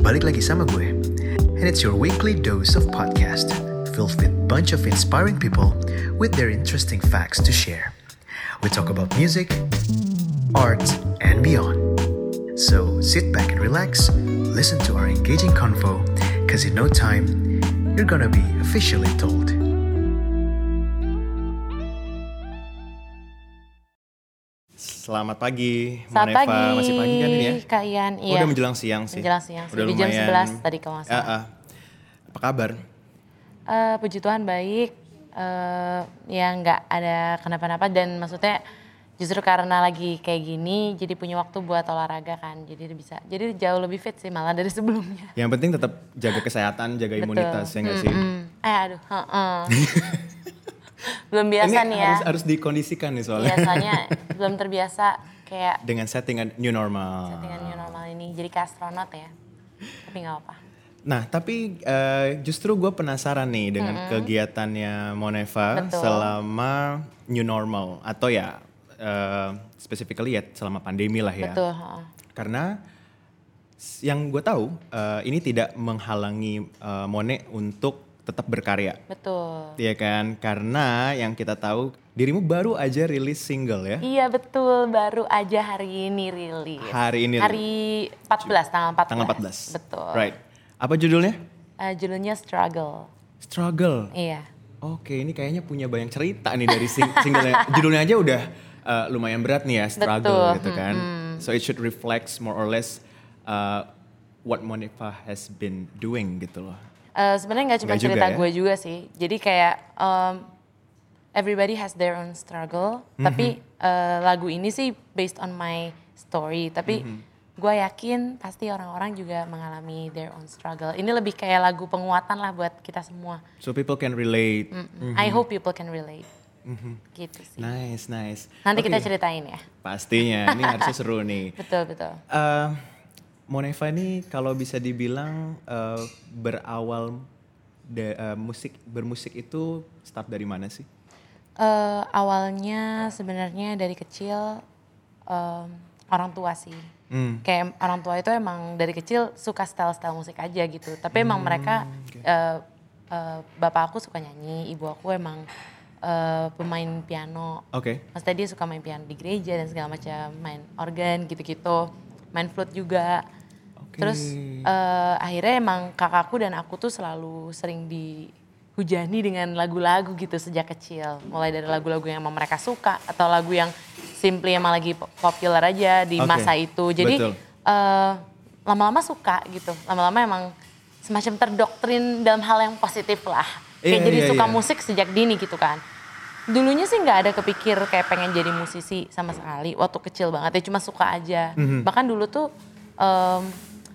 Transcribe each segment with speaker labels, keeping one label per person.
Speaker 1: balik lagi sama gue. And it's your weekly dose of podcast, filled with a bunch of inspiring people with their interesting facts to share. We talk about music, art, and beyond. So sit back and relax, listen to our engaging convo, cause in no time, you're gonna be officially told.
Speaker 2: Selamat pagi,
Speaker 3: Selamat
Speaker 2: Moneva.
Speaker 3: pagi,
Speaker 2: Masih pagi kan ini ya?
Speaker 3: Kak Ian.
Speaker 2: Oh,
Speaker 3: Iya.
Speaker 2: udah menjelang siang sih.
Speaker 3: Menjelang siang sih.
Speaker 2: Udah
Speaker 3: Di jam
Speaker 2: lumayan.
Speaker 3: 11 tadi kalau nggak
Speaker 2: Ya,
Speaker 3: salah.
Speaker 2: ah. Apa kabar?
Speaker 3: Eh, puji Tuhan baik. Eh, ya nggak ada kenapa-napa dan maksudnya justru karena lagi kayak gini jadi punya waktu buat olahraga kan. Jadi bisa. Jadi jauh lebih fit sih malah dari sebelumnya.
Speaker 2: Yang penting tetap jaga kesehatan, jaga imunitas ya nggak sih?
Speaker 3: Hmm. Eh aduh. heeh. belum biasa
Speaker 2: ini
Speaker 3: nih ya.
Speaker 2: harus harus dikondisikan nih soalnya.
Speaker 3: Soalnya belum terbiasa kayak
Speaker 2: Dengan settingan new normal.
Speaker 3: dengan new normal ini. Jadi kayak astronot ya. Tapi nggak apa.
Speaker 2: Nah, tapi eh, justru gue penasaran nih dengan kegiatannya Moneva
Speaker 3: Betul.
Speaker 2: selama new normal atau ya eh, specifically ya selama pandemi lah ya.
Speaker 3: Betul.
Speaker 2: Karena yang gue tahu eh, ini tidak menghalangi eh, Mone untuk tetap berkarya.
Speaker 3: Betul.
Speaker 2: Iya kan? Karena yang kita tahu dirimu baru aja rilis single ya.
Speaker 3: Iya betul, baru aja hari ini rilis.
Speaker 2: Hari ini.
Speaker 3: Hari 14, tanggal 14.
Speaker 2: Tanggal 14.
Speaker 3: Betul.
Speaker 2: Right. Apa judulnya?
Speaker 3: Eh, judulnya Struggle.
Speaker 2: Struggle.
Speaker 3: Iya.
Speaker 2: Oke, ini kayaknya punya banyak cerita nih dari sing singlenya. Judulnya aja udah uh, lumayan berat nih ya, struggle
Speaker 3: Betul,
Speaker 2: gitu kan. So it should reflect more or less uh, what Monifa has been doing gitu loh.
Speaker 3: Eh, Sebenarnya nggak cuma
Speaker 2: juga
Speaker 3: cerita
Speaker 2: ya?
Speaker 3: gue juga sih. Jadi kayak um, everybody has their own struggle.
Speaker 2: Mhm.
Speaker 3: Tapi eh, lagu ini sih based on my story. Tapi
Speaker 2: Mhm.
Speaker 3: gue yakin pasti orang-orang juga mengalami their own struggle. Ini lebih kayak lagu penguatan lah buat kita semua.
Speaker 2: So people can relate.
Speaker 3: I hope people can relate. Gitu sih.
Speaker 2: Nice, nice.
Speaker 3: Nanti kita
Speaker 2: Oke,
Speaker 3: ceritain ya.
Speaker 2: Pastinya, ini harusnya seru nih.
Speaker 3: Betul betul.
Speaker 2: Eh, Moneva ini kalau bisa dibilang eh, berawal da- eh, musik bermusik itu start dari mana sih?
Speaker 3: Eh, awalnya sebenarnya dari kecil em, orang tua sih.
Speaker 2: Hmm.
Speaker 3: Kayak orang tua itu emang dari kecil suka style-style musik aja gitu. Tapi emang mereka eh, eh, bapak aku suka nyanyi, ibu aku emang eh, pemain piano.
Speaker 2: Oke.
Speaker 3: Maksudnya dia suka main piano di gereja dan segala macam, main organ gitu-gitu, main flute juga. Terus eh, akhirnya emang kakakku dan aku tuh selalu sering dihujani dengan lagu-lagu gitu sejak kecil. Mulai dari lagu-lagu yang emang mereka suka atau lagu yang simply emang lagi po- populer aja di
Speaker 2: Oke,
Speaker 3: masa itu. Jadi
Speaker 2: betul.
Speaker 3: eh, lama-lama suka gitu. Lama-lama emang semacam terdoktrin dalam hal yang positif lah. Kayak
Speaker 2: Iya,
Speaker 3: jadi
Speaker 2: iya,
Speaker 3: suka
Speaker 2: iya.
Speaker 3: musik sejak dini gitu kan. Dulunya sih nggak ada kepikir kayak pengen jadi musisi sama sekali. Waktu kecil banget ya cuma suka aja.
Speaker 2: Mhm.
Speaker 3: Bahkan dulu tuh em,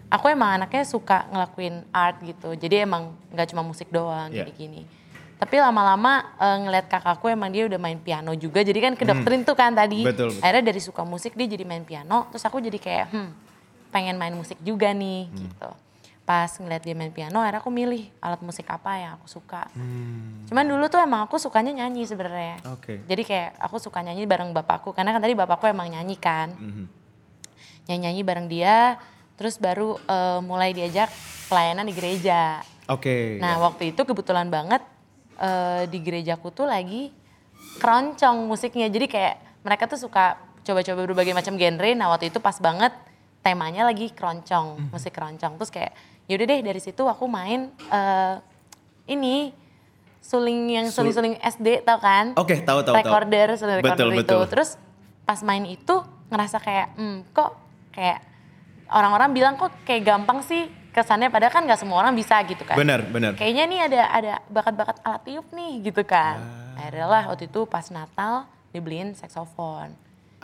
Speaker 3: aku emang anaknya suka ngelakuin art gitu. Jadi emang nggak cuma musik doang
Speaker 2: Iya.
Speaker 3: jadi gini. Tapi lama-lama eh, ngeliat kakakku emang dia udah main piano juga. Jadi kan kedoktrin tuh kan tadi.
Speaker 2: Hmm. Betul, betul.
Speaker 3: Akhirnya dari suka musik dia jadi main piano. Terus aku jadi kayak hmm pengen main musik juga nih
Speaker 2: Hmm.
Speaker 3: gitu. Pas ngeliat dia main piano akhirnya aku milih alat musik apa yang aku suka.
Speaker 2: Hmm.
Speaker 3: Cuman dulu tuh emang aku sukanya nyanyi sebenarnya.
Speaker 2: Oke.
Speaker 3: Jadi kayak aku suka nyanyi bareng bapakku karena kan tadi bapakku emang nyanyi kan.
Speaker 2: Mhm.
Speaker 3: Nyanyi-nyanyi bareng dia, terus baru eh, mulai diajak pelayanan di gereja.
Speaker 2: Oke.
Speaker 3: Nah, waktu itu kebetulan banget eh, di gerejaku tuh lagi keroncong musiknya. Jadi kayak mereka tuh suka coba-coba berbagai macam genre. Nah, waktu itu pas banget temanya lagi keroncong, musik keroncong. Terus kayak yaudah deh dari situ aku main eh, ini suling yang
Speaker 2: Sul-
Speaker 3: suling-suling SD tau kan?
Speaker 2: Oke, tahu tahu tahu.
Speaker 3: recorder, suling recorder
Speaker 2: Betul,
Speaker 3: itu.
Speaker 2: betul.
Speaker 3: Terus pas main itu ngerasa kayak, hmm, kok kayak orang-orang bilang kok kayak gampang sih kesannya padahal kan nggak semua orang bisa gitu kan.
Speaker 2: Benar, benar.
Speaker 3: Kayaknya nih ada ada bakat-bakat alat tiup nih gitu kan.
Speaker 2: Ah.
Speaker 3: Akhirnya lah waktu itu pas Natal dibeliin saksofon.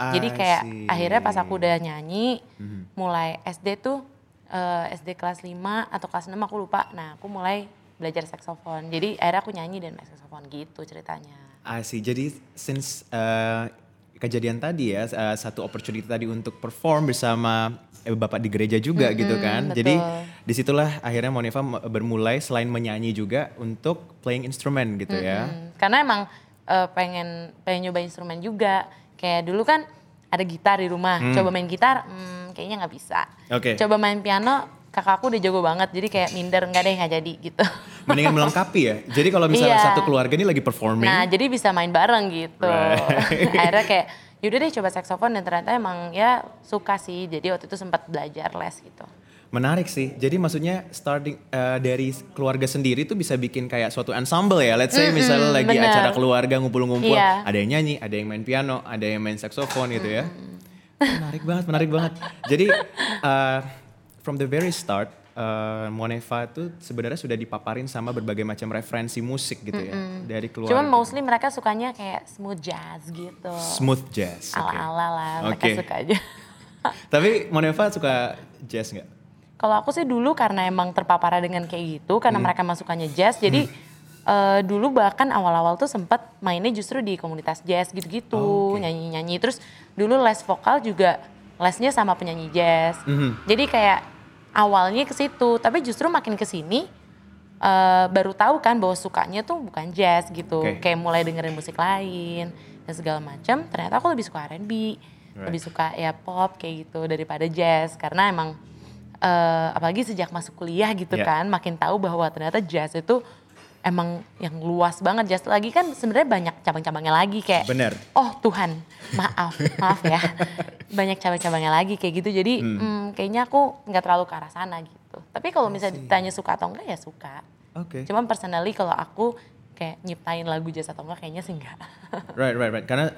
Speaker 3: Jadi
Speaker 2: I
Speaker 3: kayak
Speaker 2: see.
Speaker 3: akhirnya pas aku udah nyanyi,
Speaker 2: Mhm.
Speaker 3: mulai SD tuh eh, SD kelas 5 atau kelas 6 aku lupa. Nah aku mulai belajar saksofon. Jadi akhirnya aku nyanyi dan main saksofon gitu ceritanya.
Speaker 2: I see. Jadi since uh, kejadian tadi ya uh, satu opportunity tadi untuk perform bersama eh, bapak di gereja juga gitu kan.
Speaker 3: betul.
Speaker 2: Jadi di situlah akhirnya Monifa bermulai selain menyanyi juga untuk playing instrument gitu ya.
Speaker 3: Hmm, karena emang eh, pengen pengen nyoba instrumen juga. Kayak dulu kan ada gitar di rumah, coba main gitar, hmm, kayaknya nggak bisa.
Speaker 2: Oke.
Speaker 3: Coba main piano, kakakku udah jago banget jadi kayak minder nggak deh nggak jadi gitu.
Speaker 2: Mendingan melengkapi ya. Jadi kalau misalnya
Speaker 3: Iya.
Speaker 2: satu keluarga ini lagi performing.
Speaker 3: Nah jadi bisa main bareng gitu.
Speaker 2: Right.
Speaker 3: Akhirnya kayak yaudah deh coba saksofon dan ternyata emang ya suka sih. Jadi waktu itu sempat belajar les gitu.
Speaker 2: Menarik sih. Jadi maksudnya starting eh, dari keluarga sendiri tuh bisa bikin kayak suatu ensemble ya. Let's say misalnya lagi
Speaker 3: bener.
Speaker 2: acara keluarga ngumpul-ngumpul,
Speaker 3: Iya.
Speaker 2: ada yang nyanyi, ada yang main piano, ada yang main saksofon gitu ya. Menarik banget, menarik banget. Jadi eh, from the very start eh, Moneva tuh sebenarnya sudah dipaparin sama berbagai macam referensi musik gitu ya dari keluarga.
Speaker 3: Cuman mostly mereka sukanya kayak smooth jazz gitu.
Speaker 2: smooth jazz.
Speaker 3: Ala-ala lah mereka
Speaker 2: Oke.
Speaker 3: suka aja.
Speaker 2: Tapi Moneva suka jazz nggak?
Speaker 3: Kalau aku sih dulu karena emang terpapar dengan kayak gitu, karena
Speaker 2: Hmm.
Speaker 3: mereka emang sukanya jazz, jadi eh, dulu bahkan awal-awal tuh sempet mainnya justru di komunitas jazz gitu-gitu,
Speaker 2: Oh, oke.
Speaker 3: nyanyi-nyanyi. Terus dulu les vokal juga lesnya sama penyanyi jazz.
Speaker 2: Mhm.
Speaker 3: Jadi kayak awalnya ke situ, tapi justru makin ke sini eh, baru tahu kan bahwa sukanya tuh bukan jazz gitu.
Speaker 2: Oke.
Speaker 3: Kayak mulai dengerin musik lain dan segala macam. Ternyata aku lebih suka R&B,
Speaker 2: Right.
Speaker 3: lebih suka ya pop kayak gitu daripada jazz karena emang eh, apalagi sejak masuk kuliah gitu
Speaker 2: Yeah.
Speaker 3: kan makin tahu bahwa ternyata jazz itu emang yang luas banget jazz lagi kan sebenarnya banyak cabang-cabangnya lagi kayak
Speaker 2: Bener.
Speaker 3: oh Tuhan maaf maaf ya banyak cabang-cabangnya lagi kayak gitu jadi hmm, kayaknya aku nggak terlalu ke arah sana gitu tapi kalau misalnya ditanya suka atau enggak ya suka
Speaker 2: Oke.
Speaker 3: cuman personally kalau aku kayak nyiptain lagu jazz atau enggak kayaknya sih enggak
Speaker 2: Right, right, right. Karena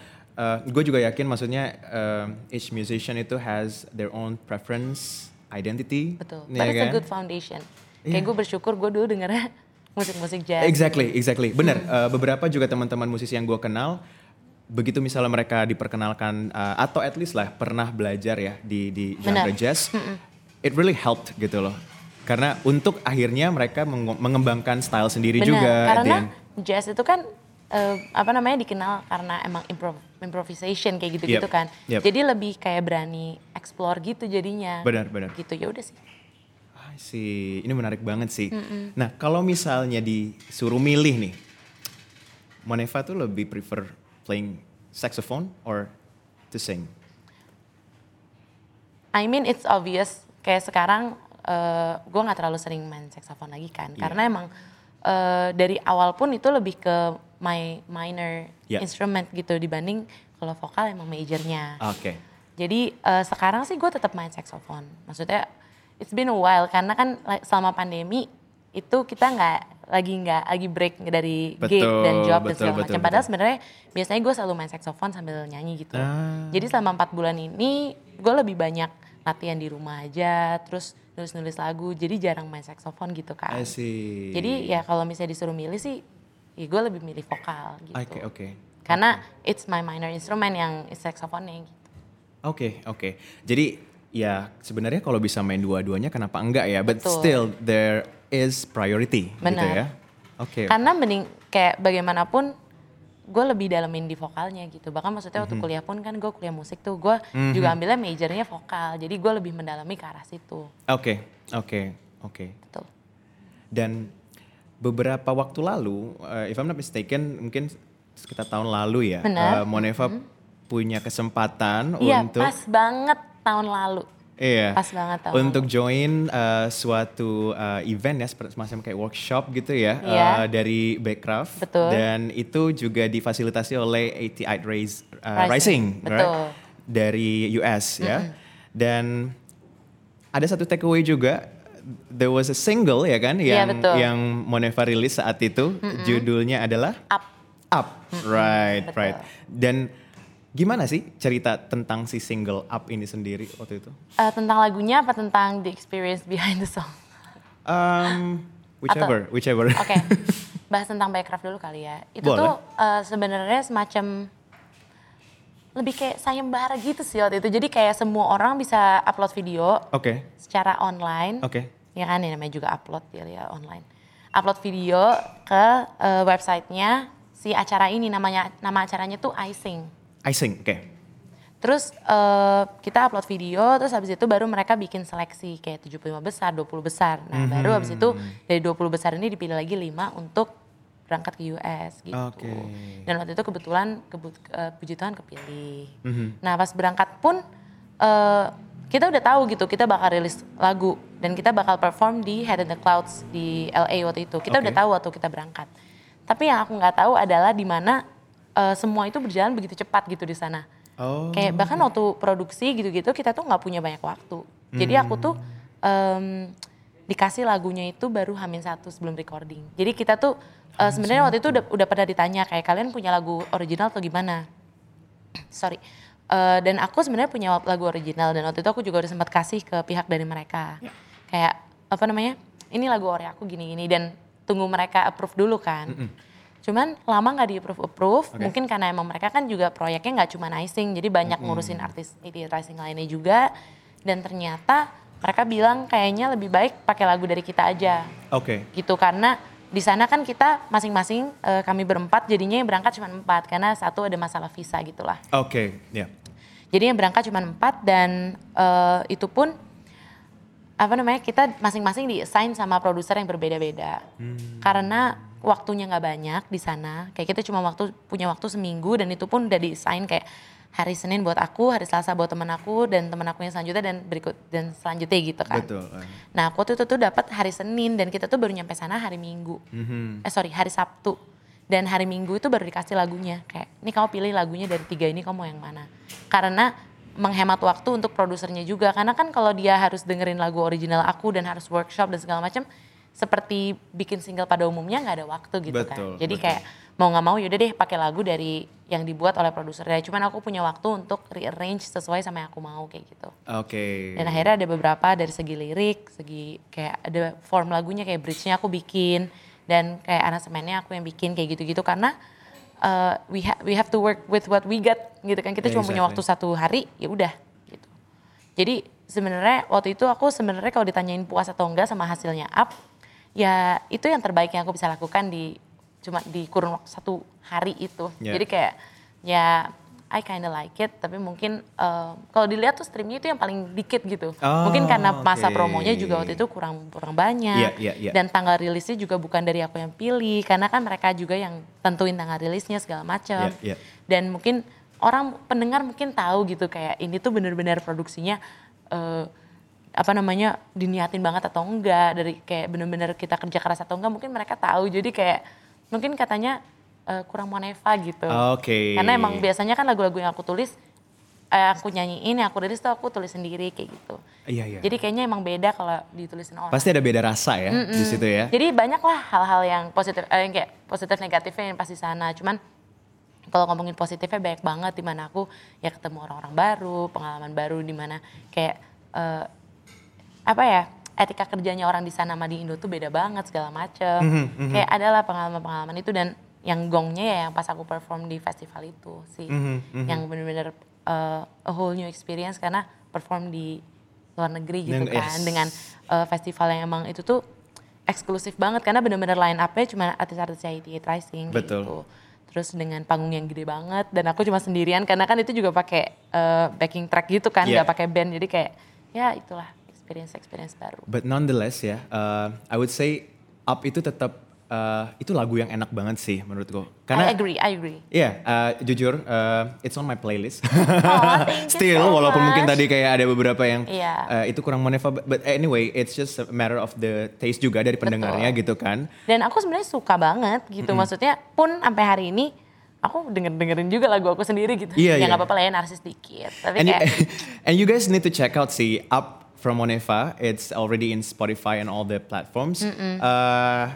Speaker 2: gue juga yakin maksudnya um, each musician itu has their own preference, identity.
Speaker 3: betul
Speaker 2: ya
Speaker 3: but it's a
Speaker 2: kan?
Speaker 3: good foundation
Speaker 2: Iya.
Speaker 3: kayak gue bersyukur gue dulu dengernya musik-musik jazz
Speaker 2: Exactly, exactly. Bener.
Speaker 3: Hmm.
Speaker 2: uh, beberapa juga teman-teman musisi yang gue kenal, begitu misalnya mereka diperkenalkan uh, atau at least lah pernah belajar ya di di genre
Speaker 3: Bener.
Speaker 2: jazz, it really helped gitu loh. Karena untuk akhirnya mereka menge- mengembangkan style sendiri
Speaker 3: Benar,
Speaker 2: juga.
Speaker 3: karena jazz itu kan eh, apa namanya dikenal karena emang improv improvisation kayak gitu-gitu
Speaker 2: Yep,
Speaker 3: kan.
Speaker 2: yep.
Speaker 3: Jadi lebih kayak berani explore gitu jadinya.
Speaker 2: Benar, benar.
Speaker 3: Gitu ya udah sih.
Speaker 2: I see. Ini menarik banget sih. Nah, kalau misalnya disuruh milih nih, Moneva tuh lebih prefer playing saxophone or to sing?
Speaker 3: I mean it's obvious kayak sekarang eh gue nggak terlalu sering main saxophone lagi kan
Speaker 2: Iya.
Speaker 3: karena emang eh, dari awal pun itu lebih ke my minor
Speaker 2: Iya.
Speaker 3: instrument gitu dibanding kalau vokal emang majornya.
Speaker 2: Oke.
Speaker 3: Jadi eh, sekarang sih gue tetap main saxophone. Maksudnya it's been a while karena kan la- selama pandemi itu kita nggak lagi nggak lagi break dari gig
Speaker 2: Betul,
Speaker 3: dan job dan
Speaker 2: betul,
Speaker 3: segala
Speaker 2: betul,
Speaker 3: macam. Padahal sebenarnya biasanya gue selalu main saxophone sambil nyanyi gitu.
Speaker 2: Ah.
Speaker 3: Jadi selama empat bulan ini gue lebih banyak latihan di rumah aja, terus nulis-nulis lagu. Jadi jarang main saxophone gitu kan.
Speaker 2: I see.
Speaker 3: Jadi ya kalau misalnya disuruh milih sih, ya gue lebih milih vokal gitu.
Speaker 2: Oke, oke.
Speaker 3: Karena it's my minor instrument yang saxophone gitu.
Speaker 2: Oke, oke. Jadi ya sebenarnya kalau bisa main dua-duanya kenapa enggak ya? But
Speaker 3: Betul.
Speaker 2: still there is priority gitu
Speaker 3: Benar.
Speaker 2: ya. Oke.
Speaker 3: Karena mending kayak bagaimanapun gue lebih dalemin di vokalnya gitu. Bahkan maksudnya waktu kuliah pun kan gue kuliah musik tuh gue juga ambilnya majornya vokal. Jadi gue lebih mendalami ke arah situ.
Speaker 2: Oke, oke, oke.
Speaker 3: Betul.
Speaker 2: Dan beberapa waktu lalu, uh, if I'm not mistaken, mungkin sekitar tahun lalu ya,
Speaker 3: Benar.
Speaker 2: uh, Moneva punya kesempatan
Speaker 3: Iya
Speaker 2: untuk
Speaker 3: pas banget tahun lalu.
Speaker 2: Iya.
Speaker 3: Pas banget tahun
Speaker 2: Untuk join uh, suatu uh, event ya, seperti semacam kayak workshop gitu ya,
Speaker 3: Iya.
Speaker 2: uh, dari Backcraft.
Speaker 3: Betul.
Speaker 2: Dan itu juga difasilitasi oleh 88 Race, uh,
Speaker 3: Rising,
Speaker 2: Rising,
Speaker 3: betul.
Speaker 2: right? Dari US ya. Dan ada satu takeaway juga, there was a single ya kan,
Speaker 3: Iya,
Speaker 2: yang
Speaker 3: betul.
Speaker 2: yang Moneva rilis saat itu, judulnya adalah
Speaker 3: Up.
Speaker 2: Up, right,
Speaker 3: betul.
Speaker 2: right. Dan gimana sih cerita tentang si single Up ini sendiri waktu itu?
Speaker 3: Eh, tentang lagunya apa tentang the experience behind the song?
Speaker 2: Um, whichever, whichever.
Speaker 3: Oke, bahas tentang Backcraft dulu kali ya. Itu
Speaker 2: Boleh.
Speaker 3: tuh eh, sebenarnya semacam lebih kayak sayembara gitu sih waktu itu. Jadi kayak semua orang bisa upload video
Speaker 2: Oke,
Speaker 3: secara online.
Speaker 2: oke.
Speaker 3: Ya kan, ya namanya juga upload ya, ya online. Upload video ke eh, websitenya si acara ini namanya nama acaranya tuh Icing.
Speaker 2: Icing, oke.
Speaker 3: Terus eh, kita upload video, terus habis itu baru mereka bikin seleksi kayak 75 besar, 20 besar. Nah baru habis itu dari 20 besar ini dipilih lagi 5 untuk berangkat ke US gitu.
Speaker 2: Oke.
Speaker 3: Dan waktu itu kebetulan kebut, eh, puji Tuhan kepilih.
Speaker 2: Mhm.
Speaker 3: Nah pas berangkat pun eh, kita udah tahu gitu kita bakal rilis lagu Dan kita bakal perform di Head in the Clouds di LA waktu itu. Kita
Speaker 2: Oke.
Speaker 3: udah tahu waktu kita berangkat. Tapi yang aku nggak tahu adalah di mana eh, semua itu berjalan begitu cepat gitu di sana.
Speaker 2: Oh.
Speaker 3: Kayak bahkan waktu produksi gitu-gitu kita tuh nggak punya banyak waktu. Jadi aku tuh em, dikasih lagunya itu baru hamin satu sebelum recording. Jadi kita tuh eh, sebenarnya waktu itu udah udah pada ditanya kayak kalian punya lagu original atau gimana? Sorry. Eh, dan aku sebenarnya punya lagu original dan waktu itu aku juga udah sempat kasih ke pihak dari mereka. Kayak apa namanya? Ini lagu ori aku gini-gini dan tunggu mereka approve dulu kan. Cuman lama nggak di approve approve,
Speaker 2: Oke.
Speaker 3: mungkin karena emang mereka kan juga proyeknya nggak cuma Nicing, jadi banyak ngurusin artis Rising lainnya juga. Dan ternyata mereka bilang kayaknya lebih baik pakai lagu dari kita aja
Speaker 2: Oke.
Speaker 3: gitu karena di sana kan kita masing-masing eh, kami berempat jadinya yang berangkat cuma empat karena satu ada masalah visa gitulah.
Speaker 2: Oke, ya.
Speaker 3: Jadi yang berangkat cuma empat dan eh, itu pun apa namanya kita masing-masing di assign sama produser yang berbeda-beda karena waktunya nggak banyak di sana kayak kita cuma waktu punya waktu seminggu dan itu pun udah di assign kayak hari Senin buat aku hari Selasa buat teman aku dan teman aku yang selanjutnya dan berikut dan selanjutnya gitu kan
Speaker 2: Betul.
Speaker 3: Nah, aku waktu itu tuh dapat hari Senin dan kita tuh baru nyampe sana hari Minggu.
Speaker 2: Mhm.
Speaker 3: Eh sorry, hari Sabtu. Dan hari Minggu itu baru dikasih lagunya. Kayak, ini kamu pilih lagunya dari tiga ini kamu mau yang mana. Karena menghemat waktu untuk produsernya juga. Karena kan kalau dia harus dengerin lagu original aku dan harus workshop dan segala macam, seperti bikin single pada umumnya nggak ada waktu gitu
Speaker 2: Betul,
Speaker 3: kan. Jadi
Speaker 2: betul.
Speaker 3: kayak mau nggak mau yaudah deh pakai lagu dari yang dibuat oleh produsernya. Cuman aku punya waktu untuk rearrange sesuai sama yang aku mau kayak gitu.
Speaker 2: Oke.
Speaker 3: Dan akhirnya ada beberapa dari segi lirik, segi kayak ada form lagunya kayak bridge-nya aku bikin dan kayak aransemennya aku yang bikin kayak gitu-gitu karena uh, we ha- we have to work with what we got gitu kan. Kita cuma punya
Speaker 2: Exactly.
Speaker 3: waktu satu hari, ya udah gitu. Jadi sebenarnya waktu itu aku sebenarnya kalau ditanyain puas atau enggak sama hasilnya up, ya itu yang terbaik yang aku bisa lakukan di cuma di kurun waktu satu hari itu.
Speaker 2: Yeah.
Speaker 3: Jadi kayak ya I kinda like it, tapi mungkin eh, kalau dilihat tuh streamnya itu yang paling dikit gitu.
Speaker 2: Oh,
Speaker 3: mungkin karena masa promonya juga waktu itu kurang kurang banyak.
Speaker 2: Iya, iya, iya.
Speaker 3: Dan tanggal rilisnya juga bukan dari aku yang pilih, karena kan mereka juga yang tentuin tanggal rilisnya segala macam.
Speaker 2: Iya, iya.
Speaker 3: Dan mungkin orang pendengar mungkin tahu gitu kayak ini tuh bener-bener produksinya eh, apa namanya diniatin banget atau enggak dari kayak bener-bener kita kerja keras atau enggak mungkin mereka tahu jadi kayak mungkin katanya eh, kurang moneva gitu
Speaker 2: Oke.
Speaker 3: karena emang biasanya kan lagu-lagu yang aku tulis eh, aku nyanyiin yang aku rilis tuh aku tulis sendiri kayak gitu
Speaker 2: Iya, iya.
Speaker 3: jadi kayaknya emang beda kalau ditulisin orang
Speaker 2: Pasti ada beda rasa ya di situ ya.
Speaker 3: jadi banyak lah hal-hal yang positif, eh, yang kayak positif negatifnya yang pasti sana. Cuman kalau ngomongin positifnya banyak banget di mana aku ya ketemu orang-orang baru, pengalaman baru di mana kayak eh, apa ya etika kerjanya orang di sana sama di Indo tuh beda banget segala macem.
Speaker 2: Mhm,
Speaker 3: Kayak adalah pengalaman-pengalaman itu dan yang gongnya ya yang pas aku perform di festival itu sih,
Speaker 2: Mhm,
Speaker 3: yang bener-bener eh, a whole new experience karena perform di luar negeri gitu
Speaker 2: Dan-
Speaker 3: kan
Speaker 2: yes.
Speaker 3: dengan eh, festival yang emang itu tuh eksklusif banget karena bener-bener line up-nya cuma artis-artis IT Rising kayak
Speaker 2: Betul.
Speaker 3: gitu. Terus dengan panggung yang gede banget dan aku cuma sendirian karena kan itu juga pakai eh, backing track gitu kan,
Speaker 2: Yeah.
Speaker 3: nggak pakai band. Jadi kayak ya itulah experience-experience baru.
Speaker 2: But nonetheless ya, uh, I would say Up itu tetap uh, itu lagu yang enak banget sih menurutku.
Speaker 3: I agree, I agree.
Speaker 2: Iya, uh, jujur, uh, it's on my playlist.
Speaker 3: Oh, thank you
Speaker 2: Still,
Speaker 3: so
Speaker 2: walaupun mungkin tadi kayak ada beberapa yang
Speaker 3: Iya.
Speaker 2: uh, itu kurang moneva, but, anyway, it's just a matter of the taste juga dari pendengarnya gitu kan.
Speaker 3: Dan aku sebenarnya suka banget gitu. Maksudnya pun sampai hari ini aku denger dengerin juga lagu aku sendiri gitu.
Speaker 2: Iya,
Speaker 3: ya
Speaker 2: iya.
Speaker 3: nggak apa-apa lah ya narsis dikit. Tapi
Speaker 2: And you,
Speaker 3: kayak
Speaker 2: and you guys need to check out si Up from Moneva. It's already in Spotify and all the platforms. Uh,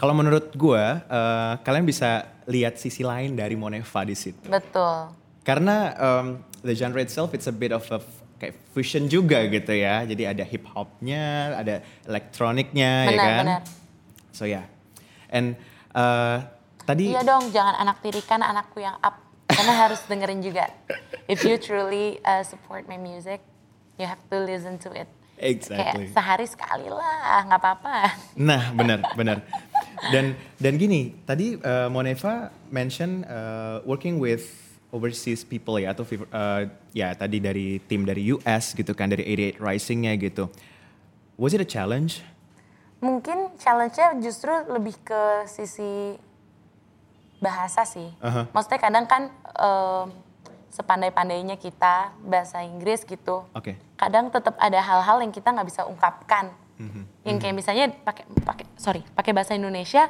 Speaker 2: kalau menurut gua, uh, kalian bisa lihat sisi lain dari Moneva di situ.
Speaker 3: betul.
Speaker 2: Karena um, the genre itself it's a bit of a kayak fusion juga gitu ya. Jadi ada hip hopnya, ada elektroniknya ya kan.
Speaker 3: benar.
Speaker 2: So ya. Yeah. And uh, tadi
Speaker 3: Iya dong, jangan anak tirikan anakku yang up. Karena harus dengerin juga. If you truly uh, support my music, you have to listen to it.
Speaker 2: Exactly.
Speaker 3: Kayak sehari sekali lah, nggak apa-apa.
Speaker 2: Nah, benar, benar. Dan dan gini, tadi uh, Moneva mention uh, working with overseas people ya atau uh, ya tadi dari tim dari US gitu kan dari 88 Rising-nya gitu. Was it a challenge?
Speaker 3: Mungkin challenge-nya justru lebih ke sisi bahasa sih.
Speaker 2: Aha.
Speaker 3: Maksudnya kadang kan em, sepandai-pandainya kita bahasa Inggris gitu.
Speaker 2: Oke.
Speaker 3: kadang tetap ada hal-hal yang kita nggak bisa ungkapkan. Yang kayak misalnya pakai pakai sorry pakai bahasa Indonesia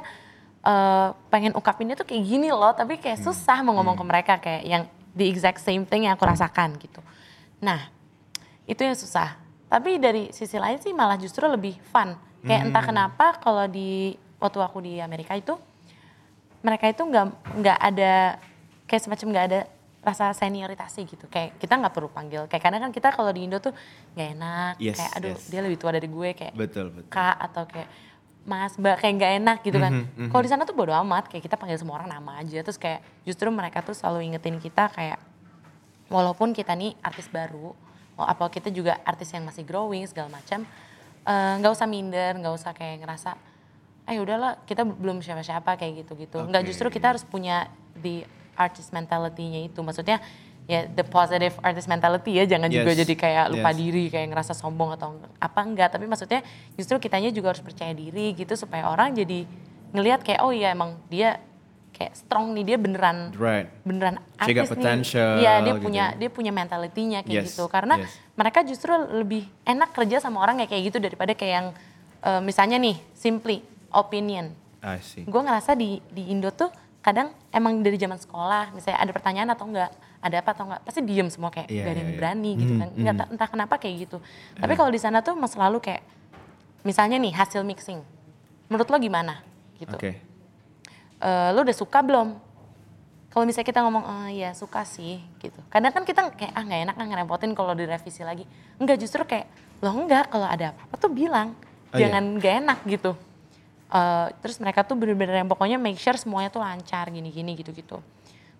Speaker 3: eh, pengen ungkapinnya tuh kayak gini loh tapi kayak susah mau ngomong ke mereka kayak yang the exact same thing yang aku rasakan gitu. Nah itu yang susah. Tapi dari sisi lain sih malah justru lebih fun. Kayak entah kenapa kalau di waktu aku di Amerika itu mereka itu nggak nggak ada kayak semacam nggak ada rasa senioritasnya gitu. Kayak kita nggak perlu panggil. Kayak kadang kan kita kalau di Indo tuh nggak enak.
Speaker 2: Yes,
Speaker 3: kayak aduh
Speaker 2: yes.
Speaker 3: dia lebih tua dari gue kayak
Speaker 2: Betul, betul.
Speaker 3: kak atau kayak mas mbak kayak nggak enak gitu kan.
Speaker 2: Mhm,
Speaker 3: kalau di sana tuh bodo amat. Kayak kita panggil semua orang nama aja. Terus kayak justru mereka tuh selalu ingetin kita kayak walaupun kita nih artis baru oh, apa kita juga artis yang masih growing segala macam eh, nggak usah minder nggak usah kayak ngerasa eh udahlah kita belum siapa-siapa kayak gitu-gitu. Nggak
Speaker 2: Oke.
Speaker 3: justru kita harus punya the artist mentality-nya itu maksudnya ya the positive artist mentality ya jangan juga
Speaker 2: Yes,
Speaker 3: jadi kayak lupa
Speaker 2: yes.
Speaker 3: diri kayak ngerasa sombong atau apa enggak tapi maksudnya justru kitanya juga harus percaya diri gitu supaya orang jadi ngelihat kayak oh iya emang dia kayak strong nih dia beneran
Speaker 2: Right.
Speaker 3: beneran artis nih. Iya, dia
Speaker 2: gitu.
Speaker 3: punya dia punya mentalitinya kayak
Speaker 2: Yes,
Speaker 3: gitu. Karena
Speaker 2: yes.
Speaker 3: mereka justru lebih enak kerja sama orang kayak kayak gitu daripada kayak yang eh, misalnya nih simply opinion. Gue ngerasa di di Indo tuh kadang emang dari zaman sekolah misalnya ada pertanyaan atau enggak ada apa atau enggak pasti diem semua kayak
Speaker 2: Iya,
Speaker 3: gak ada
Speaker 2: iya,
Speaker 3: yang
Speaker 2: iya.
Speaker 3: berani gitu
Speaker 2: Mhm,
Speaker 3: kan nggak
Speaker 2: mhm.
Speaker 3: ta- entah kenapa kayak gitu tapi kalau di sana tuh mas selalu kayak misalnya nih hasil mixing menurut lo gimana gitu
Speaker 2: Oke.
Speaker 3: eh, lo udah suka belum? Kalau misalnya kita ngomong, eh, ya suka sih gitu. Kadang kan kita kayak, ah nggak enak kan ngerepotin kalau direvisi lagi. Enggak, justru kayak, lo enggak kalau ada apa-apa tuh bilang.
Speaker 2: Oh, iya?
Speaker 3: Jangan nggak enak gitu. Eh, terus mereka tuh bener-bener yang pokoknya make sure semuanya tuh lancar gini-gini gitu-gitu.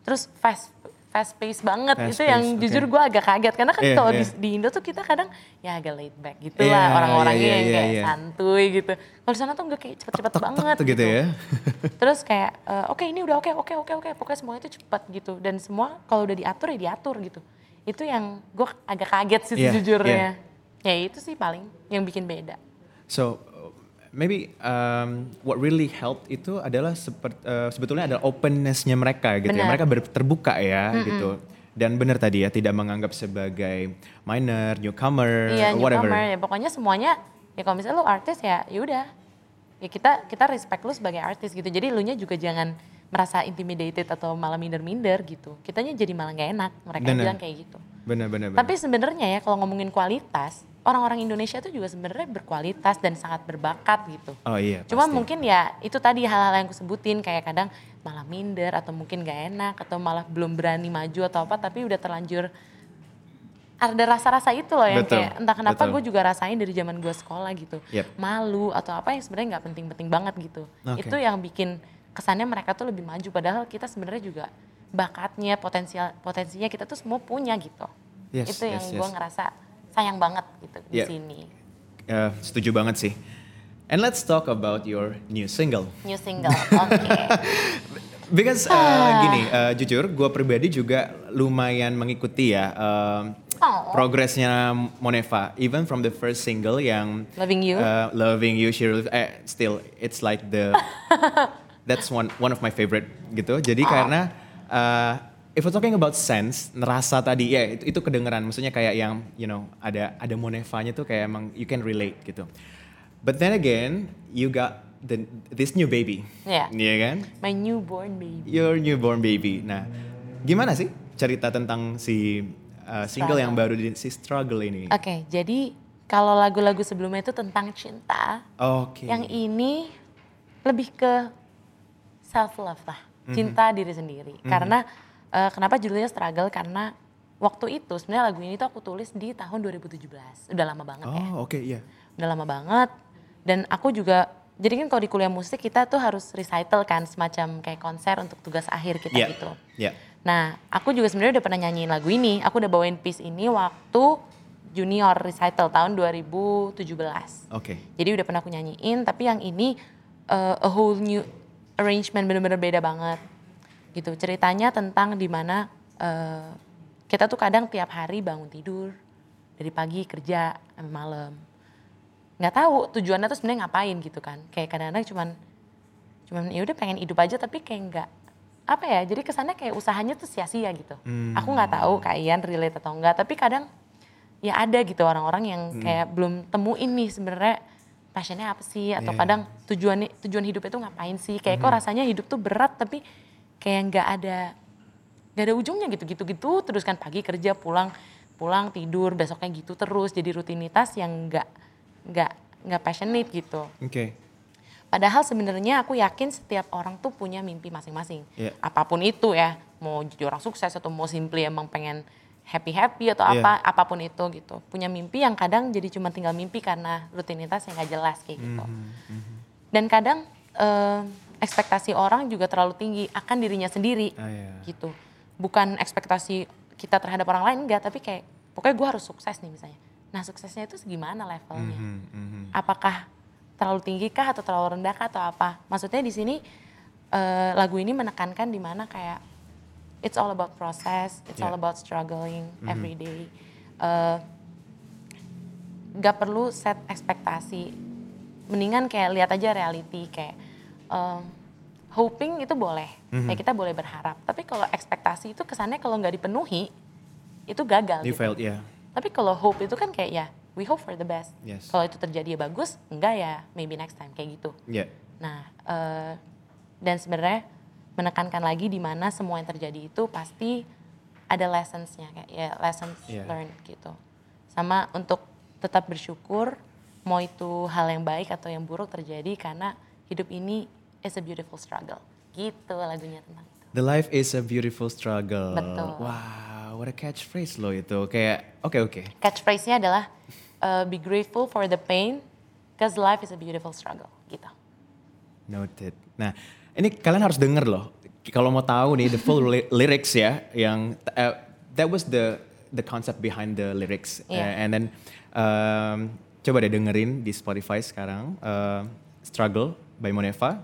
Speaker 3: Terus fast fast pace banget
Speaker 2: Fast
Speaker 3: itu yang
Speaker 2: pace, oke.
Speaker 3: jujur gue agak kaget karena kan
Speaker 2: Iya,
Speaker 3: kalau
Speaker 2: iya.
Speaker 3: di, di Indo tuh kita kadang ya agak laid back gitu
Speaker 2: Iya,
Speaker 3: lah orang-orangnya
Speaker 2: iya,
Speaker 3: yang
Speaker 2: iya,
Speaker 3: kayak
Speaker 2: iya.
Speaker 3: santuy gitu. Kalau di sana tuh enggak kayak cepet-cepet banget
Speaker 2: tek gitu ya.
Speaker 3: Terus kayak eh, oke ini udah oke oke oke oke pokoknya semuanya itu cepat gitu dan semua kalau udah diatur ya diatur gitu. Itu yang gue agak kaget sih
Speaker 2: Iya,
Speaker 3: sejujurnya. Ya itu sih paling yang bikin beda.
Speaker 2: So maybe um, what really helped itu adalah sepert- uh, sebetulnya adalah openness-nya mereka gitu ya.
Speaker 3: Benar.
Speaker 2: Mereka ber- terbuka ya gitu. Dan benar tadi ya tidak menganggap sebagai minor, newcomer,
Speaker 3: Iya
Speaker 2: whatever.
Speaker 3: newcomer ya pokoknya semuanya ya kalau misalnya lu artis ya yaudah ya kita kita respect lu sebagai artis gitu. Jadi lu nya juga jangan merasa intimidated atau malah minder-minder gitu. Kitanya jadi malah nggak enak mereka
Speaker 2: Benar.
Speaker 3: bilang kayak gitu.
Speaker 2: Benar benar benar.
Speaker 3: Tapi sebenarnya ya kalau ngomongin kualitas, orang-orang Indonesia tuh juga sebenarnya berkualitas dan sangat berbakat gitu.
Speaker 2: Oh iya.
Speaker 3: Cuma
Speaker 2: pasti.
Speaker 3: mungkin ya itu tadi hal-hal yang aku sebutin kayak kadang malah minder atau mungkin gak enak atau malah belum berani maju atau apa tapi udah terlanjur ada rasa-rasa itu loh yang
Speaker 2: Betul,
Speaker 3: kayak entah kenapa gue juga rasain dari zaman gue sekolah gitu
Speaker 2: Yep.
Speaker 3: malu atau apa yang sebenarnya nggak penting-penting banget gitu
Speaker 2: Oke.
Speaker 3: itu yang bikin kesannya mereka tuh lebih maju padahal kita sebenarnya juga bakatnya potensial potensinya kita tuh semua punya gitu
Speaker 2: Yes,
Speaker 3: itu yang
Speaker 2: yes,
Speaker 3: gue
Speaker 2: yes.
Speaker 3: ngerasa sayang banget gitu di
Speaker 2: Yep.
Speaker 3: sini
Speaker 2: Uh, setuju banget sih. And let's talk about your new single.
Speaker 3: new single oke
Speaker 2: Because uh, gini, uh, jujur, gue pribadi juga lumayan mengikuti ya um,
Speaker 3: Oh.
Speaker 2: progresnya Moneva. Even from the first single yang
Speaker 3: Loving You.
Speaker 2: uh, loving you, she really- eh, still it's like the that's one one of my favorite gitu. Jadi
Speaker 3: Oh.
Speaker 2: karena uh, if we're talking about sense, nerasa tadi ya itu, itu kedengeran. Maksudnya kayak yang you know ada ada Monevanya tuh kayak emang you can relate gitu. But then again, you got the this new baby.
Speaker 3: Iya.
Speaker 2: Iya kan?
Speaker 3: my newborn baby
Speaker 2: Your newborn baby. Nah, gimana sih cerita tentang si uh, single
Speaker 3: Struggle.
Speaker 2: yang baru di si struggle ini?
Speaker 3: Oke, jadi kalau lagu-lagu sebelumnya itu tentang cinta,
Speaker 2: Oke.
Speaker 3: yang ini lebih ke self love lah,
Speaker 2: Mhm.
Speaker 3: cinta diri sendiri. Karena eh, kenapa judulnya struggle? Karena waktu itu sebenarnya lagu ini tuh aku tulis di tahun 2017, udah lama banget ya,
Speaker 2: Oh, oke iya.
Speaker 3: udah lama banget. Dan aku juga jadi kan kalau di kuliah musik kita tuh harus recital kan semacam kayak konser untuk tugas akhir kita
Speaker 2: Iya.
Speaker 3: gitu.
Speaker 2: Iya.
Speaker 3: Nah, aku juga sebenarnya udah pernah nyanyiin lagu ini. Aku udah bawain piece ini waktu junior recital tahun 2017.
Speaker 2: Oke.
Speaker 3: Jadi udah pernah aku nyanyiin, tapi yang ini uh, a whole new arrangement bener-bener beda banget. Gitu. Ceritanya tentang di mana uh, kita tuh kadang tiap hari bangun tidur dari pagi kerja sampai malam. Nggak tahu tujuannya tuh sebenarnya ngapain gitu kan. Kayak kadang-kadang cuman cuman ya udah pengen hidup aja tapi kayak nggak apa ya jadi kesannya kayak usahanya tuh sia-sia gitu
Speaker 2: Hmm.
Speaker 3: aku nggak tahu kak Ian relate atau enggak tapi kadang ya ada gitu orang-orang yang
Speaker 2: Hmm.
Speaker 3: kayak belum temuin nih sebenarnya passionnya apa sih atau
Speaker 2: Iya.
Speaker 3: kadang tujuan tujuan hidup itu ngapain sih kayak
Speaker 2: Hmm.
Speaker 3: kok rasanya hidup tuh berat tapi kayak nggak ada nggak ada ujungnya gitu gitu gitu terus kan pagi kerja pulang pulang tidur besoknya gitu terus jadi rutinitas yang nggak nggak nggak passionate gitu
Speaker 2: Oke.
Speaker 3: Padahal sebenarnya aku yakin setiap orang tuh punya mimpi masing-masing.
Speaker 2: Iya.
Speaker 3: Apa pun itu ya, mau jadi orang sukses atau mau simply emang pengen happy-happy atau
Speaker 2: Iya.
Speaker 3: apa, apa pun itu gitu. Punya mimpi yang kadang jadi cuma tinggal mimpi karena rutinitas yang gak jelas kayak gitu.
Speaker 2: Mhm,
Speaker 3: Dan kadang eh, ekspektasi orang juga terlalu tinggi akan dirinya sendiri
Speaker 2: Ah, iya.
Speaker 3: gitu. Bukan ekspektasi kita terhadap orang lain enggak, tapi kayak pokoknya gue harus sukses nih misalnya. Nah suksesnya itu segimana levelnya?
Speaker 2: Mhm, mhm.
Speaker 3: apakah terlalu tinggi kah atau terlalu rendah kah atau apa? Maksudnya di sini eh, lagu ini menekankan di mana kayak it's all about process, it's all
Speaker 2: Yeah.
Speaker 3: about struggling every day. Eh, Gak perlu set ekspektasi, mendingan kayak lihat aja reality kayak em, hoping itu boleh, kayak kita boleh berharap. Tapi kalau ekspektasi itu kesannya kalau nggak dipenuhi itu gagal.
Speaker 2: You
Speaker 3: gitu.
Speaker 2: failed, ya.
Speaker 3: Tapi kalau hope itu kan kayak ya we hope for the best.
Speaker 2: Yes.
Speaker 3: Kalau itu terjadi ya bagus, enggak ya maybe next time kayak gitu.
Speaker 2: Ya.
Speaker 3: Nah eh, dan sebenarnya menekankan lagi di mana semua yang terjadi itu pasti ada lessons-nya kayak ya lessons
Speaker 2: Iya.
Speaker 3: learned gitu. Sama untuk tetap bersyukur mau itu hal yang baik atau yang buruk terjadi karena hidup ini is a beautiful struggle. Gitu lagunya tentang itu.
Speaker 2: The life is a beautiful struggle.
Speaker 3: Betul.
Speaker 2: Wow, what a catchphrase loh itu. Kayak, oke oke.
Speaker 3: Catchphrase-nya adalah uh, be grateful for the pain because life is a beautiful struggle gitu.
Speaker 2: Noted. Nah, ini kalian harus denger loh. Kalau mau tahu nih the full lyrics ya, yang uh, that was the the concept behind the lyrics.
Speaker 3: Iya.
Speaker 2: Uh, and then um, coba deh dengerin di Spotify sekarang. uh, Struggle by Moneva.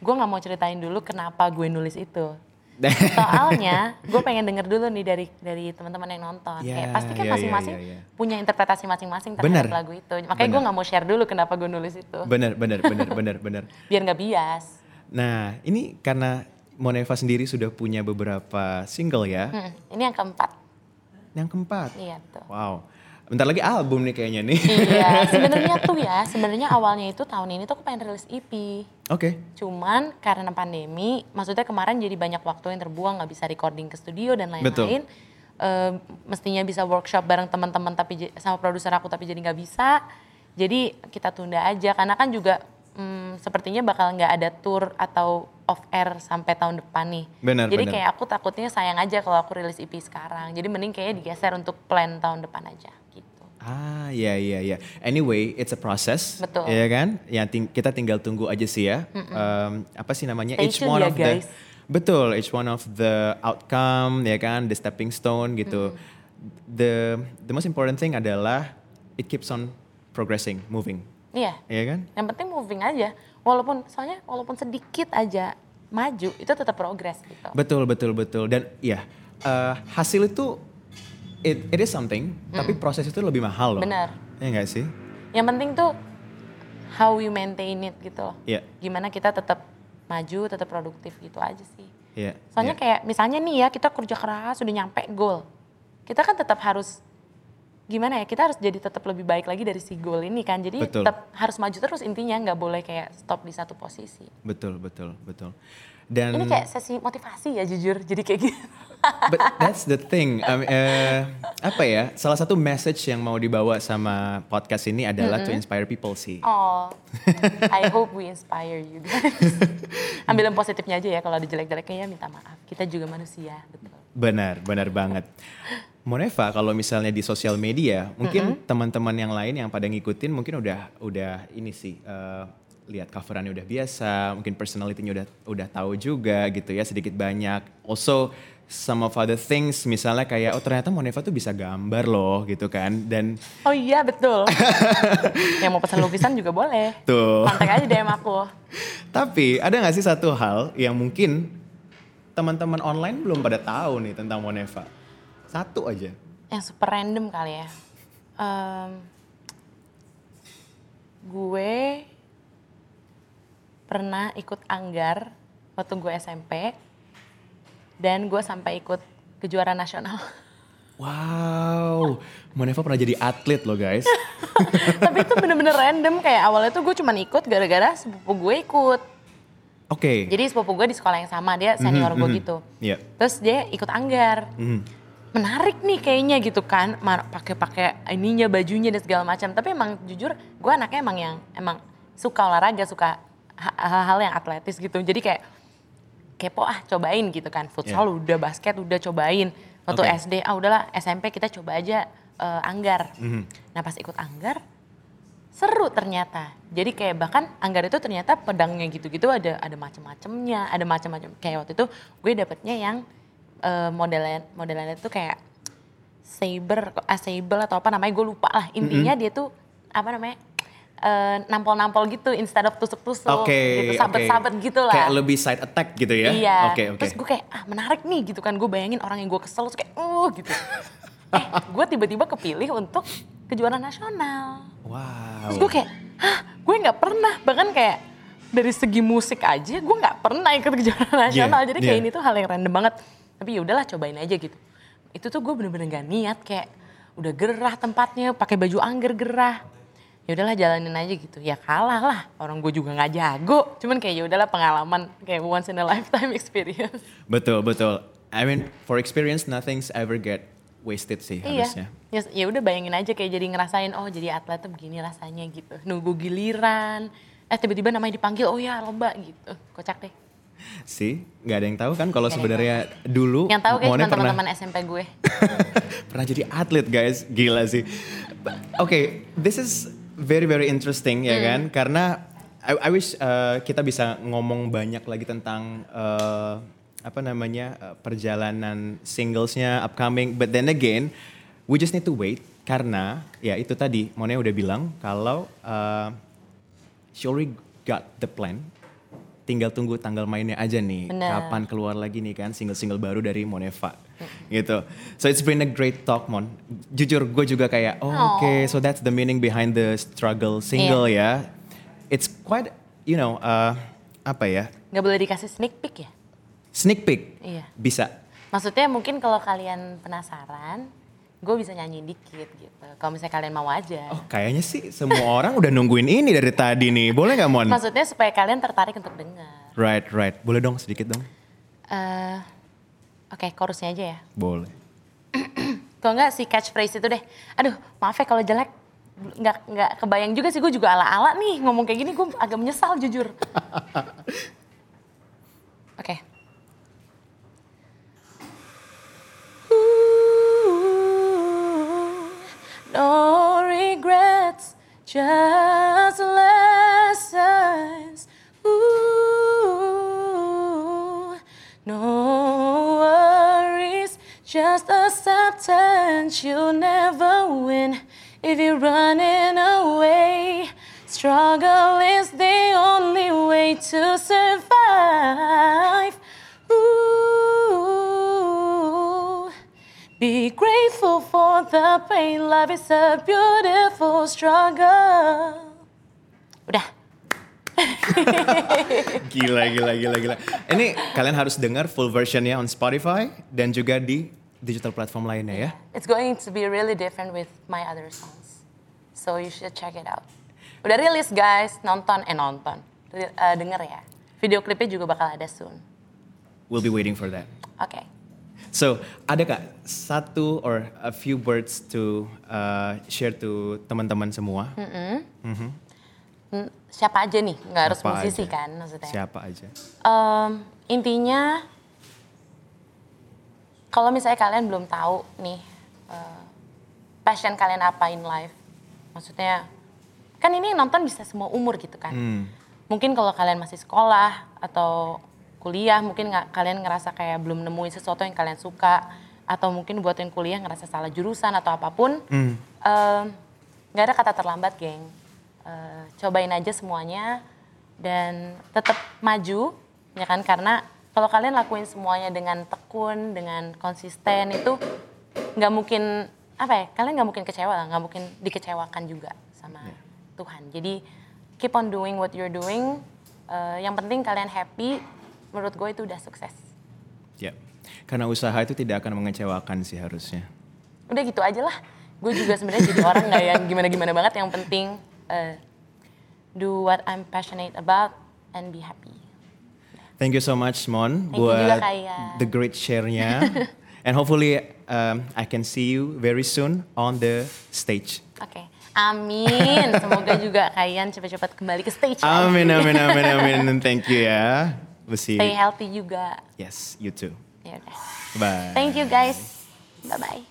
Speaker 3: Gue nggak mau ceritain dulu kenapa gue nulis itu. Soalnya gue pengen denger dulu nih dari dari teman-teman yang nonton.
Speaker 2: Ya,
Speaker 3: Kayak pasti kan masing-masing
Speaker 2: ya, ya.
Speaker 3: punya interpretasi masing-masing terhadap
Speaker 2: Bener.
Speaker 3: lagu itu. Makanya gue nggak mau share dulu kenapa gue nulis itu.
Speaker 2: bener, bener, bener, bener, bener.
Speaker 3: Biar nggak bias.
Speaker 2: Nah, ini karena Moneva sendiri sudah punya beberapa single ya.
Speaker 3: Hmm, ini yang keempat.
Speaker 2: Yang keempat.
Speaker 3: Iya tuh.
Speaker 2: Wow. Bentar lagi album nih kayaknya nih.
Speaker 3: iya, sebenarnya tuh ya, sebenarnya awalnya itu tahun ini tuh aku pengen rilis EP.
Speaker 2: Oke.
Speaker 3: Cuman karena pandemi, maksudnya kemarin jadi banyak waktu yang terbuang, nggak bisa recording ke studio dan
Speaker 2: Betul.
Speaker 3: lain-lain. Eh, mestinya bisa workshop bareng teman-teman tapi sama produser aku tapi jadi nggak bisa. Jadi kita tunda aja karena kan juga hmm, sepertinya bakal nggak ada tour atau off air sampai tahun depan nih.
Speaker 2: Benar,
Speaker 3: Jadi
Speaker 2: benar.
Speaker 3: kayak aku takutnya sayang aja kalau aku rilis EP sekarang. Jadi mending kayaknya digeser untuk plan tahun depan aja.
Speaker 2: Ah, iya iya iya. Anyway, it's a process.
Speaker 3: Betul.
Speaker 2: Iya kan? Yang ting- kita tinggal tunggu aja sih ya. Em, apa sih namanya?
Speaker 3: Stay
Speaker 2: each one
Speaker 3: ya,
Speaker 2: of the
Speaker 3: guys.
Speaker 2: Betul, each one of the outcome ya kan, the stepping stone gitu. The the most important thing adalah it keeps on progressing, moving.
Speaker 3: Iya.
Speaker 2: Iya kan?
Speaker 3: Yang penting moving aja. Walaupun soalnya walaupun sedikit aja maju itu tetap progres gitu.
Speaker 2: Betul betul betul dan ya eh, hasil itu it, it is something, tapi proses itu lebih mahal loh.
Speaker 3: Benar.
Speaker 2: Iya nggak sih?
Speaker 3: Yang penting tuh how we maintain it gitu loh.
Speaker 2: Iya.
Speaker 3: Gimana kita tetap maju, tetap produktif gitu aja sih.
Speaker 2: Iya.
Speaker 3: Soalnya
Speaker 2: iya.
Speaker 3: kayak misalnya nih ya kita kerja keras sudah nyampe goal. Kita kan tetap harus gimana ya kita harus jadi tetap lebih baik lagi dari si goal ini kan. Jadi
Speaker 2: Betul.
Speaker 3: tetap harus maju terus intinya nggak boleh kayak stop di satu posisi.
Speaker 2: betul betul betul. Dan
Speaker 3: Ini kayak sesi motivasi ya jujur. Jadi kayak gitu.
Speaker 2: But that's the thing. Um, eh, apa ya? Salah satu message yang mau dibawa sama podcast ini adalah to inspire people sih.
Speaker 3: Oh, I hope we inspire you guys. Ambil yang positifnya aja ya, kalau ada jelek-jeleknya ya minta maaf. Kita juga manusia, betul.
Speaker 2: Benar, benar banget. Moneva, kalau misalnya di sosial media, mungkin teman-teman yang lain yang pada ngikutin mungkin udah udah ini sih eh, lihat coverannya udah biasa, mungkin personality-nya udah udah tahu juga gitu ya sedikit banyak. Also some of other things misalnya kayak oh ternyata Moneva tuh bisa gambar loh gitu kan dan
Speaker 3: Oh iya, betul. yang mau pesan lukisan juga boleh.
Speaker 2: tuh
Speaker 3: Kontak aja DM aku.
Speaker 2: Tapi ada nggak sih satu hal yang mungkin teman-teman online belum pada tahu nih tentang Moneva? Satu aja.
Speaker 3: Yang super random kali ya. Em, gue pernah ikut anggar waktu gue SMP. dan gue sampai ikut kejuaraan nasional.
Speaker 2: Wow, Moneva pernah jadi atlet loh guys.
Speaker 3: Tapi itu bener-bener random kayak awalnya tuh gue cuman ikut gara-gara sepupu gue ikut.
Speaker 2: Oke.
Speaker 3: Jadi sepupu gue di sekolah yang sama dia senior
Speaker 2: Mhm,
Speaker 3: gue
Speaker 2: mhm.
Speaker 3: gitu.
Speaker 2: Iya.
Speaker 3: Terus dia ikut anggar.
Speaker 2: Mhm.
Speaker 3: Menarik nih kayaknya gitu kan, pakai-pakai ininya bajunya dan segala macam. Tapi emang jujur gue anaknya emang yang emang suka olahraga, suka ha- hal-hal yang atletis gitu. Jadi kayak kepo ah cobain gitu kan. Futsal udah, basket udah cobain. Waktu
Speaker 2: Oke.
Speaker 3: SD ah udahlah SMP kita coba aja eh, anggar.
Speaker 2: Mhm.
Speaker 3: Nah pas ikut anggar seru ternyata. Jadi kayak bahkan anggar itu ternyata pedangnya gitu-gitu ada ada macam-macamnya, ada macam-macam. Kayak waktu itu gue dapetnya yang eh, modelnya modelannya itu kayak saber, ah, sable atau apa namanya gue lupa lah. Intinya dia tuh apa namanya eh, nampol-nampol gitu instead of tusuk-tusuk
Speaker 2: Oke,
Speaker 3: gitu, sabet-sabet gitu lah.
Speaker 2: Kayak lebih side attack gitu ya?
Speaker 3: Iya.
Speaker 2: Oke, oke.
Speaker 3: Terus gue kayak ah menarik nih gitu kan. Gue bayangin orang yang gue kesel terus kayak uh gitu. eh gue tiba-tiba kepilih untuk kejuaraan nasional.
Speaker 2: Wow.
Speaker 3: Terus gue kayak hah gue nggak pernah. Bahkan kayak dari segi musik aja gue nggak pernah ikut kejuaraan nasional. Jadi kayak
Speaker 2: yeah.
Speaker 3: ini tuh hal yang random banget. Tapi ya udahlah cobain aja gitu. Itu tuh gue bener-bener gak niat kayak udah gerah tempatnya pakai baju angger gerah. Ya udahlah jalanin aja gitu. Ya kalah lah orang gue juga nggak jago. Cuman kayak ya udahlah pengalaman kayak once in a lifetime experience.
Speaker 2: Betul, betul. I mean, for experience, nothing's ever get wasted sih
Speaker 3: iya.
Speaker 2: harusnya.
Speaker 3: ya, ya udah bayangin aja kayak jadi ngerasain oh jadi atlet tuh begini rasanya gitu. Nunggu giliran eh tiba-tiba namanya dipanggil oh ya lomba gitu. Kocak deh
Speaker 2: Sih, nggak ada yang tahu kan kalau sebenarnya dulu
Speaker 3: yang tahu
Speaker 2: pernah
Speaker 3: teman-teman SMP gue.
Speaker 2: Pernah jadi atlet guys, gila sih. Oke, this is very very interesting ya kan, karena I, I wish uh, kita bisa ngomong banyak lagi tentang uh, apa namanya uh, perjalanan singlesnya upcoming, but then again we just need to wait karena ya itu tadi Mone udah bilang kalau uh, she already got the plan. Tinggal tunggu tanggal mainnya aja nih.
Speaker 3: Bener.
Speaker 2: Kapan keluar lagi nih kan single-single baru dari Moneva. Gitu. So it's been a great talk, Mon. Jujur gue juga kayak, oh, oke, so that's the meaning behind the struggle single ya. It's quite, you know, uh, apa ya?
Speaker 3: nggak boleh dikasih sneak peek ya
Speaker 2: Sneak peek.
Speaker 3: Iya.
Speaker 2: Bisa.
Speaker 3: Maksudnya mungkin kalau kalian penasaran, gue bisa nyanyi dikit gitu. Kalau misalnya kalian mau aja.
Speaker 2: Oh, kayaknya sih semua orang udah nungguin ini dari tadi nih. Boleh nggak, Mon?
Speaker 3: Maksudnya supaya kalian tertarik untuk dengar.
Speaker 2: Right, right. Boleh dong sedikit dong?
Speaker 3: Eh, Oke, chorusnya aja ya.
Speaker 2: Boleh.
Speaker 3: Kalau enggak si catchphrase itu deh. Aduh, maaf ya kalau jelek. Nggak, nggak kebayang juga sih gue juga ala-ala nih ngomong kayak gini gue agak menyesal jujur. No regrets, just lessons. Ooh, no worries, just acceptance. You'll never win if you're running away. Struggle is the only way to survive. Be grateful for the pain. Love is a beautiful struggle. Udah.
Speaker 2: Gila, gila, gila, gila. Ini kalian harus dengar full versionnya on Spotify dan juga di digital platform lainnya ya.
Speaker 3: It's going to be really different with my other songs. So you should check it out. Udah rilis guys, nonton, eh nonton. Eh, denger ya. Video klipnya juga bakal ada soon.
Speaker 2: We'll be waiting for that.
Speaker 3: Oke.
Speaker 2: So, ada kak satu or a few words to uh, share to teman-teman semua?
Speaker 3: Hmm, Siapa aja nih? Nggak harus
Speaker 2: Siapa
Speaker 3: musisi
Speaker 2: aja?
Speaker 3: kan maksudnya.
Speaker 2: Siapa aja?
Speaker 3: Em, intinya kalau misalnya kalian belum tahu nih eh, passion kalian apa in life, maksudnya kan ini nonton bisa semua umur gitu kan.
Speaker 2: Hmm.
Speaker 3: Mungkin kalau kalian masih sekolah atau kuliah, mungkin nggak kalian ngerasa kayak belum nemuin sesuatu yang kalian suka, atau mungkin buat yang kuliah ngerasa salah jurusan atau apa pun,
Speaker 2: Hmm.
Speaker 3: em, nggak ada kata terlambat, geng. Eh, cobain aja semuanya dan tetap maju, ya kan? Karena kalau kalian lakuin semuanya dengan tekun, dengan konsisten itu nggak mungkin apa ya? Kalian nggak mungkin kecewa lah, nggak mungkin dikecewakan juga sama Tuhan. Jadi keep on doing what you're doing. Eh, yang penting kalian happy. Menurut gue itu udah sukses.
Speaker 2: Ya. Karena usaha itu tidak akan mengecewakan sih harusnya.
Speaker 3: Udah gitu aja lah. Gue juga sebenarnya jadi orang nggak yang gimana-gimana banget. Yang penting uh, do what I'm passionate about and be happy.
Speaker 2: Thank you so much Mon
Speaker 3: Thank juga,
Speaker 2: buat
Speaker 3: Kaya.
Speaker 2: the great share-nya. And hopefully um, I can see you very soon on the stage.
Speaker 3: Oke, amin. Semoga juga kalian cepat-cepat kembali ke stage.
Speaker 2: Amin, amin, amin, amin. And thank you ya. We'll see
Speaker 3: Stay healthy juga.
Speaker 2: Yes, you too.
Speaker 3: Ya udah.
Speaker 2: Bye.
Speaker 3: Thank you guys. Bye bye.